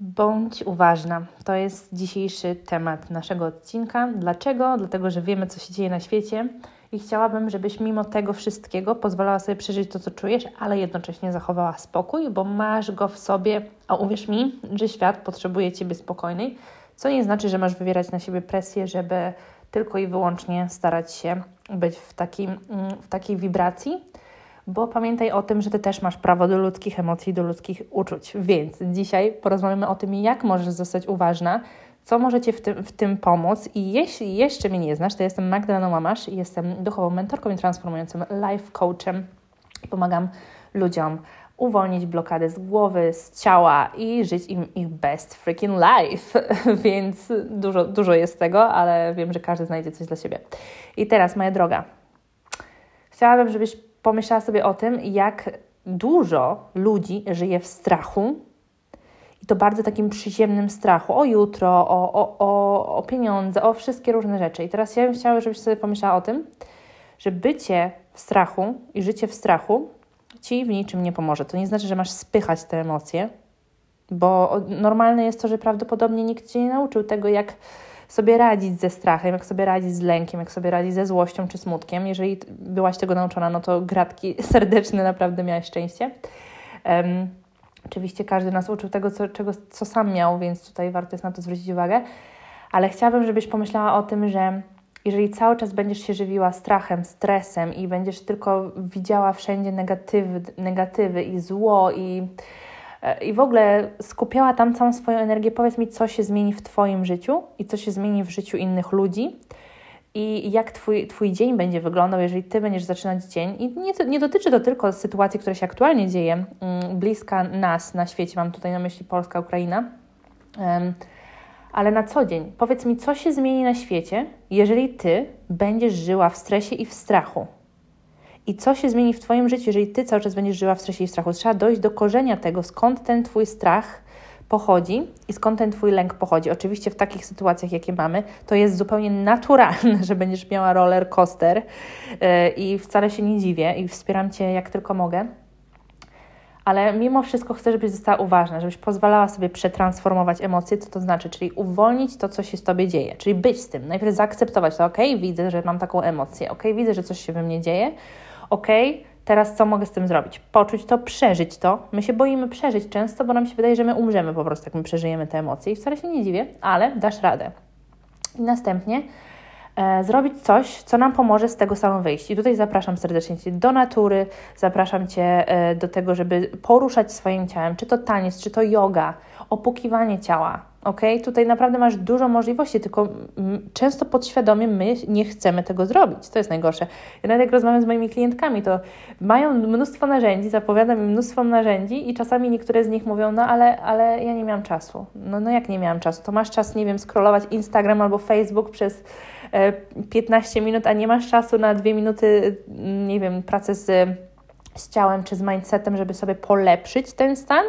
Bądź uważna. To jest dzisiejszy temat naszego odcinka. Dlaczego? Dlatego, że wiemy, co się dzieje na świecie i chciałabym, żebyś mimo tego wszystkiego pozwalała sobie przeżyć to, co czujesz, ale jednocześnie zachowała spokój, bo masz go w sobie, a uwierz mi, że świat potrzebuje ciebie spokojnej, co nie znaczy, że masz wywierać na siebie presję, żeby tylko i wyłącznie starać się być w, takim, w takiej wibracji bo pamiętaj o tym, że Ty też masz prawo do ludzkich emocji, do ludzkich uczuć. Więc dzisiaj porozmawiamy o tym, jak możesz zostać uważna, co możecie w tym, w tym pomóc. I jeśli jeszcze mnie nie znasz, to jestem Magdalena Łamasz i jestem duchową mentorką i transformującym life coachem. Pomagam ludziom uwolnić blokady z głowy, z ciała i żyć im ich best freaking life. Więc dużo, dużo jest tego, ale wiem, że każdy znajdzie coś dla siebie. I teraz, moja droga, chciałabym, żebyś pomyślała sobie o tym, jak dużo ludzi żyje w strachu i to bardzo takim przyziemnym strachu o jutro, o, o, o, o pieniądze, o wszystkie różne rzeczy. I teraz ja bym chciała, żebyś sobie pomyślała o tym, że bycie w strachu i życie w strachu ci w niczym nie pomoże. To nie znaczy, że masz spychać te emocje, bo normalne jest to, że prawdopodobnie nikt cię nie nauczył tego, jak sobie radzić ze strachem, jak sobie radzić z lękiem, jak sobie radzić ze złością czy smutkiem. Jeżeli byłaś tego nauczona, no to gratki serdeczne, naprawdę miałaś szczęście. Um, oczywiście każdy nas uczył tego, co, czego, co sam miał, więc tutaj warto jest na to zwrócić uwagę. Ale chciałabym, żebyś pomyślała o tym, że jeżeli cały czas będziesz się żywiła strachem, stresem i będziesz tylko widziała wszędzie negatywy, negatywy i zło i i w ogóle skupiała tam całą swoją energię. Powiedz mi, co się zmieni w Twoim życiu i co się zmieni w życiu innych ludzi. I jak twój, twój dzień będzie wyglądał, jeżeli Ty będziesz zaczynać dzień. I nie, nie dotyczy to tylko sytuacji, która się aktualnie dzieje, mm, bliska nas na świecie, mam tutaj na myśli Polska, Ukraina, ale na co dzień. Powiedz mi, co się zmieni na świecie, jeżeli Ty będziesz żyła w stresie i w strachu i co się zmieni w Twoim życiu, jeżeli Ty cały czas będziesz żyła w stresie i strachu. Trzeba dojść do korzenia tego, skąd ten Twój strach pochodzi i skąd ten Twój lęk pochodzi. Oczywiście w takich sytuacjach, jakie mamy, to jest zupełnie naturalne, że będziesz miała roller coaster yy, i wcale się nie dziwię i wspieram Cię jak tylko mogę. Ale mimo wszystko chcę, żebyś została uważna, żebyś pozwalała sobie przetransformować emocje, co to znaczy, czyli uwolnić to, co się z Tobie dzieje, czyli być z tym. Najpierw zaakceptować to, ok, widzę, że mam taką emocję, ok, widzę, że coś się we mnie dzieje, ok, teraz co mogę z tym zrobić? Poczuć to, przeżyć to. My się boimy przeżyć często, bo nam się wydaje, że my umrzemy po prostu, jak my przeżyjemy te emocje i wcale się nie dziwię, ale dasz radę. I następnie e, zrobić coś, co nam pomoże z tego samego wyjść. I tutaj zapraszam serdecznie Cię do natury, zapraszam Cię e, do tego, żeby poruszać swoim ciałem, czy to taniec, czy to yoga, opukiwanie ciała, ok? Tutaj naprawdę masz dużo możliwości, tylko często podświadomie my nie chcemy tego zrobić. To jest najgorsze. Ja nawet jak rozmawiam z moimi klientkami, to mają mnóstwo narzędzi, zapowiadam im mnóstwo narzędzi i czasami niektóre z nich mówią, no ale, ale ja nie miałam czasu. No, no jak nie miałam czasu? To masz czas, nie wiem, scrollować Instagram albo Facebook przez 15 e, minut, a nie masz czasu na dwie minuty, nie wiem, pracy z, z ciałem czy z mindsetem, żeby sobie polepszyć ten stan?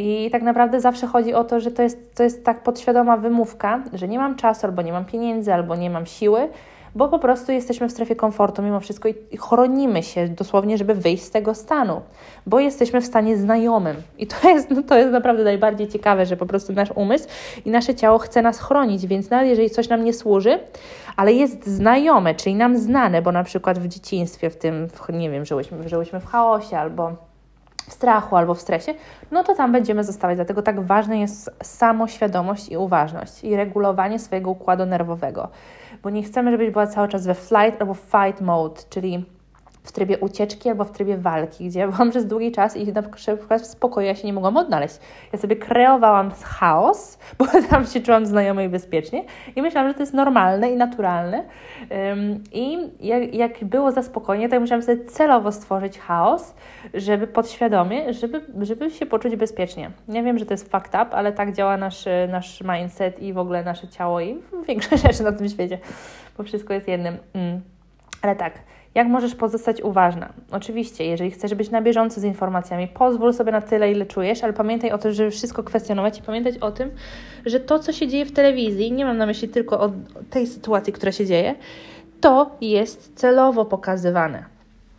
I tak naprawdę zawsze chodzi o to, że to jest, to jest tak podświadoma wymówka, że nie mam czasu, albo nie mam pieniędzy, albo nie mam siły, bo po prostu jesteśmy w strefie komfortu mimo wszystko i chronimy się dosłownie, żeby wyjść z tego stanu, bo jesteśmy w stanie znajomym. I to jest, no to jest naprawdę najbardziej ciekawe, że po prostu nasz umysł i nasze ciało chce nas chronić, więc nawet jeżeli coś nam nie służy, ale jest znajome, czyli nam znane, bo na przykład w dzieciństwie, w tym, nie wiem, żyłyśmy, żyłyśmy w chaosie albo w strachu albo w stresie, no to tam będziemy zostawać. Dlatego tak ważna jest samoświadomość i uważność i regulowanie swojego układu nerwowego, bo nie chcemy, żebyś była cały czas we flight albo fight mode, czyli w trybie ucieczki albo w trybie walki, gdzie byłam przez długi czas i na przykład w spokoju ja się nie mogłam odnaleźć. Ja sobie kreowałam chaos, bo tam się czułam znajomej i bezpiecznie i myślałam, że to jest normalne i naturalne. I jak, jak było za spokojnie, to ja musiałam sobie celowo stworzyć chaos, żeby podświadomie, żeby, żeby się poczuć bezpiecznie. Ja wiem, że to jest fucked up, ale tak działa nasz, nasz mindset i w ogóle nasze ciało i większość rzeczy na tym świecie, bo wszystko jest jednym. Mm. Ale tak, jak możesz pozostać uważna? Oczywiście, jeżeli chcesz być na bieżąco z informacjami, pozwól sobie na tyle, ile czujesz, ale pamiętaj o tym, żeby wszystko kwestionować i pamiętać o tym, że to, co się dzieje w telewizji, nie mam na myśli tylko o tej sytuacji, która się dzieje, to jest celowo pokazywane.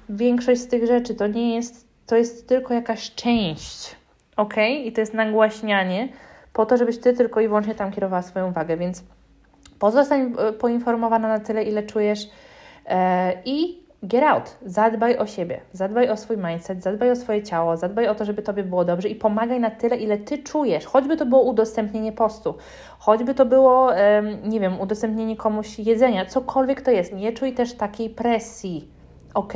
Większość z tych rzeczy to nie jest, to jest tylko jakaś część ok? I to jest nagłaśnianie po to, żebyś ty tylko i wyłącznie tam kierowała swoją uwagę, więc pozostań e, poinformowana na tyle, ile czujesz e, i get out, zadbaj o siebie, zadbaj o swój mindset, zadbaj o swoje ciało, zadbaj o to, żeby Tobie było dobrze i pomagaj na tyle, ile Ty czujesz. Choćby to było udostępnienie postu, choćby to było, nie wiem, udostępnienie komuś jedzenia, cokolwiek to jest. Nie czuj też takiej presji, ok?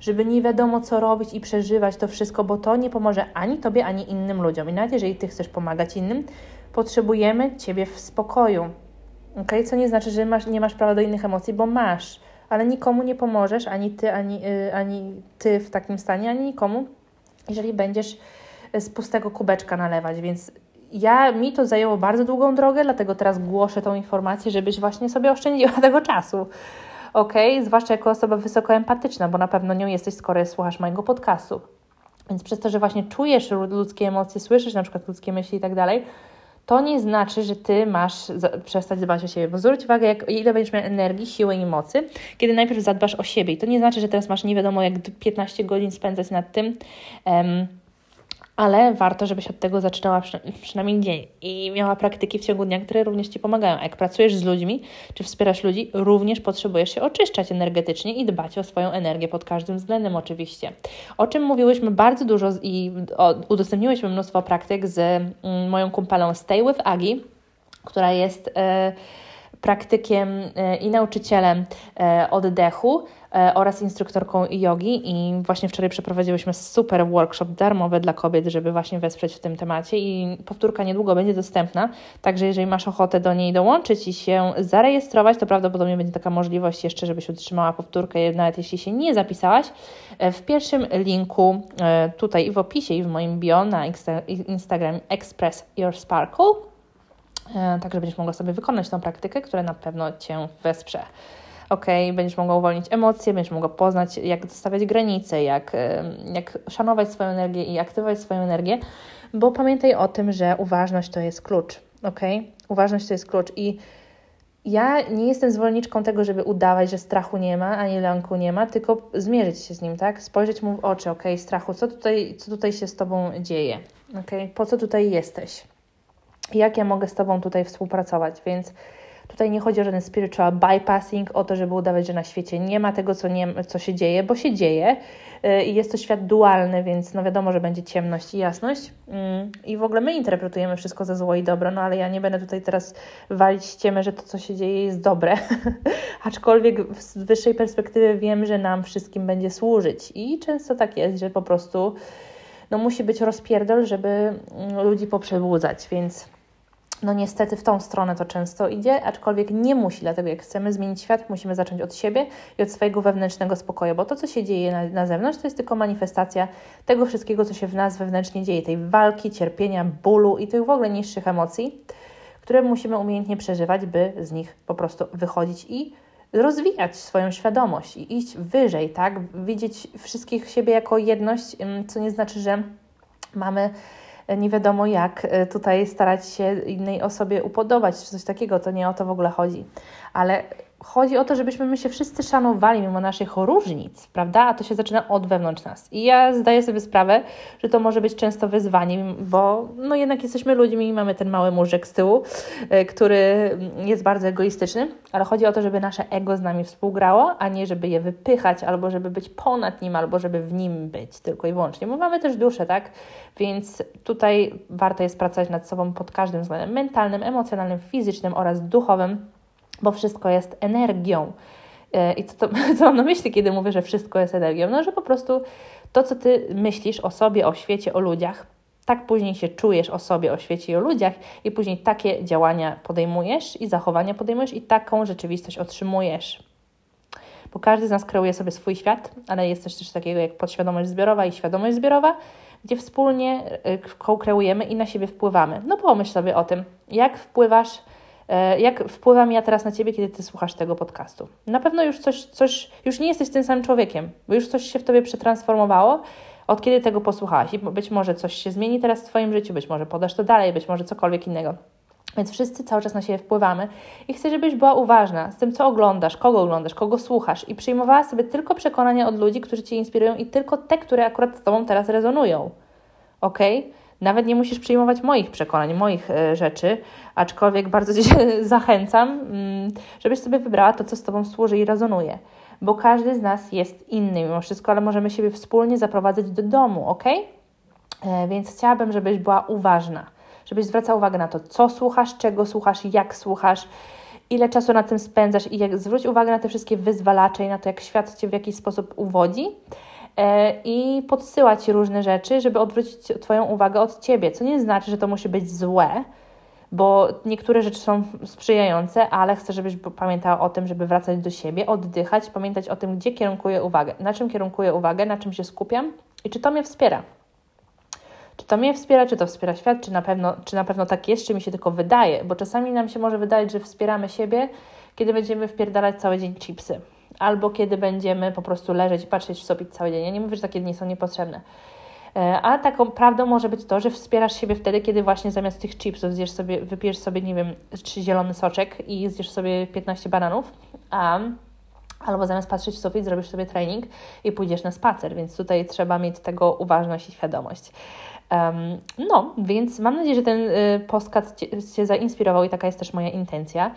Żeby nie wiadomo, co robić i przeżywać to wszystko, bo to nie pomoże ani Tobie, ani innym ludziom. I nawet jeżeli Ty chcesz pomagać innym, potrzebujemy Ciebie w spokoju, ok? Co nie znaczy, że masz, nie masz prawa do innych emocji, bo masz ale nikomu nie pomożesz, ani ty, ani, y, ani ty w takim stanie, ani nikomu, jeżeli będziesz z pustego kubeczka nalewać, więc ja, mi to zajęło bardzo długą drogę, dlatego teraz głoszę tą informację, żebyś właśnie sobie oszczędziła tego czasu. Ok? Zwłaszcza jako osoba wysoko empatyczna, bo na pewno nią jesteś, skoro słuchasz mojego podcastu. Więc przez to, że właśnie czujesz ludzkie emocje, słyszysz na przykład ludzkie myśli i tak dalej, to nie znaczy, że ty masz przestać dbać o siebie. Bo zwróć uwagę, jak, ile będziesz miał energii, siły i mocy, kiedy najpierw zadbasz o siebie. I to nie znaczy, że teraz masz nie wiadomo jak 15 godzin spędzać nad tym. Um, ale warto, żebyś od tego zaczynała przynajmniej dzień i miała praktyki w ciągu dnia, które również Ci pomagają. A jak pracujesz z ludźmi, czy wspierasz ludzi, również potrzebujesz się oczyszczać energetycznie i dbać o swoją energię pod każdym względem oczywiście. O czym mówiłyśmy bardzo dużo i udostępniłyśmy mnóstwo praktyk z mm, moją kumpelą Stay with Agi, która jest... Yy, praktykiem e, i nauczycielem e, oddechu e, oraz instruktorką jogi. I właśnie wczoraj przeprowadziłyśmy super workshop darmowy dla kobiet, żeby właśnie wesprzeć w tym temacie. I powtórka niedługo będzie dostępna, także jeżeli masz ochotę do niej dołączyć i się zarejestrować, to prawdopodobnie będzie taka możliwość jeszcze, żebyś utrzymała powtórkę, nawet jeśli się nie zapisałaś. W pierwszym linku tutaj w opisie i w moim bio na Instagram Express Your Sparkle tak że będziesz mogła sobie wykonać tą praktykę, która na pewno Cię wesprze. Ok, będziesz mogła uwolnić emocje, będziesz mogła poznać, jak dostawiać granice, jak, e, jak szanować swoją energię i aktywować swoją energię, bo pamiętaj o tym, że uważność to jest klucz. Ok, uważność to jest klucz i ja nie jestem zwolenniczką tego, żeby udawać, że strachu nie ma, ani lęku nie ma, tylko zmierzyć się z nim, tak? Spojrzeć mu w oczy, ok, strachu, co tutaj, co tutaj się z Tobą dzieje, ok, po co tutaj jesteś? Jak ja mogę z Tobą tutaj współpracować, więc tutaj nie chodzi o żaden spiritual bypassing, o to, żeby udawać, że na świecie nie ma tego, co, nie, co się dzieje, bo się dzieje y, i jest to świat dualny, więc no wiadomo, że będzie ciemność i jasność mm, i w ogóle my interpretujemy wszystko za zło i dobro, no ale ja nie będę tutaj teraz walić ściemy, że to, co się dzieje jest dobre, aczkolwiek z wyższej perspektywy wiem, że nam wszystkim będzie służyć. I często tak jest, że po prostu no musi być rozpierdol, żeby mm, ludzi poprzebudzać, więc no niestety w tą stronę to często idzie, aczkolwiek nie musi, dlatego jak chcemy zmienić świat, musimy zacząć od siebie i od swojego wewnętrznego spokoju, bo to, co się dzieje na, na zewnątrz, to jest tylko manifestacja tego wszystkiego, co się w nas wewnętrznie dzieje, tej walki, cierpienia, bólu i tych w ogóle niższych emocji, które musimy umiejętnie przeżywać, by z nich po prostu wychodzić i rozwijać swoją świadomość i iść wyżej, tak? Widzieć wszystkich siebie jako jedność, co nie znaczy, że mamy nie wiadomo jak e, tutaj starać się innej osobie upodobać, czy coś takiego, to nie o to w ogóle chodzi. Ale chodzi o to, żebyśmy my się wszyscy szanowali mimo naszych różnic, prawda? A to się zaczyna od wewnątrz nas. I ja zdaję sobie sprawę, że to może być często wyzwaniem, bo no jednak jesteśmy ludźmi i mamy ten mały murzek z tyłu, e, który jest bardzo egoistyczny, ale chodzi o to, żeby nasze ego z nami współgrało, a nie żeby je wypychać, albo żeby być ponad nim, albo żeby w nim być tylko i wyłącznie, bo mamy też duszę, tak? Więc tutaj warto jest pracować nad sobą pod każdym względem mentalnym, emocjonalnym, fizycznym oraz duchowym, bo wszystko jest energią. E, I co, to, co mam na myśli, kiedy mówię, że wszystko jest energią? No, że po prostu to, co ty myślisz o sobie, o świecie, o ludziach, tak później się czujesz o sobie, o świecie i o ludziach, i później takie działania podejmujesz i zachowania podejmujesz, i taką rzeczywistość otrzymujesz. Bo każdy z nas kreuje sobie swój świat, ale jest też coś takiego jak podświadomość zbiorowa i świadomość zbiorowa, gdzie wspólnie e, kreujemy i na siebie wpływamy. No pomyśl sobie o tym, jak wpływasz jak wpływam ja teraz na Ciebie, kiedy Ty słuchasz tego podcastu? Na pewno już coś, coś, już nie jesteś tym samym człowiekiem, bo już coś się w Tobie przetransformowało, od kiedy tego posłuchałaś. I być może coś się zmieni teraz w Twoim życiu, być może podasz to dalej, być może cokolwiek innego. Więc wszyscy cały czas na siebie wpływamy i chcę, żebyś była uważna z tym, co oglądasz, kogo oglądasz, kogo słuchasz i przyjmowała sobie tylko przekonania od ludzi, którzy Cię inspirują i tylko te, które akurat z Tobą teraz rezonują. Ok? Nawet nie musisz przyjmować moich przekonań, moich y, rzeczy, aczkolwiek bardzo Cię zachęcam, mm, żebyś sobie wybrała to, co z Tobą służy i rezonuje. Bo każdy z nas jest inny mimo wszystko, ale możemy siebie wspólnie zaprowadzać do domu, ok? E, więc chciałabym, żebyś była uważna, żebyś zwracała uwagę na to, co słuchasz, czego słuchasz, jak słuchasz, ile czasu na tym spędzasz i jak zwróć uwagę na te wszystkie wyzwalacze i na to, jak świat Cię w jakiś sposób uwodzi e, i podsyłać różne rzeczy, żeby odwrócić Twoją uwagę od Ciebie, co nie znaczy, że to musi być złe, bo niektóre rzeczy są sprzyjające, ale chcę, żebyś pamiętała o tym, żeby wracać do siebie, oddychać, pamiętać o tym, gdzie kierunkuję uwagę, na czym kierunkuję uwagę, na czym się skupiam i czy to mnie wspiera. Czy to mnie wspiera, czy to wspiera świat, czy na pewno, czy na pewno tak jest, czy mi się tylko wydaje, bo czasami nam się może wydać, że wspieramy siebie, kiedy będziemy wpierdalać cały dzień chipsy, albo kiedy będziemy po prostu leżeć i patrzeć w sobie cały dzień. Ja nie mówię, że takie dni są niepotrzebne. E, a taką prawdą może być to, że wspierasz siebie wtedy, kiedy właśnie zamiast tych chipsów zjesz sobie, wypijesz sobie, nie wiem, czy zielony soczek i zjesz sobie 15 bananów, a albo zamiast patrzeć w sufit, zrobisz sobie trening i pójdziesz na spacer, więc tutaj trzeba mieć tego uważność i świadomość. Um, no, więc mam nadzieję, że ten y, Cię, Cię zainspirował i taka jest też moja intencja.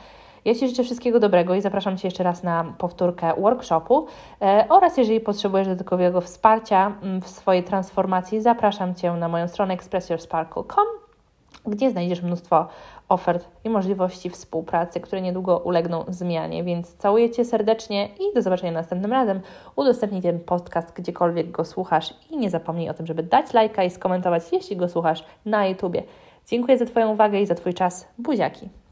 Ja Ci życzę wszystkiego dobrego i zapraszam Cię jeszcze raz na powtórkę workshopu e, oraz jeżeli potrzebujesz dodatkowego wsparcia mm, w swojej transformacji, zapraszam Cię na moją stronę expressyoursparkle.com, gdzie znajdziesz mnóstwo ofert i możliwości współpracy, które niedługo ulegną zmianie. Więc całuję Cię serdecznie i do zobaczenia następnym razem. Udostępnij ten podcast gdziekolwiek go słuchasz i nie zapomnij o tym, żeby dać lajka i skomentować, jeśli go słuchasz na YouTubie. Dziękuję za Twoją uwagę i za Twój czas. Buziaki!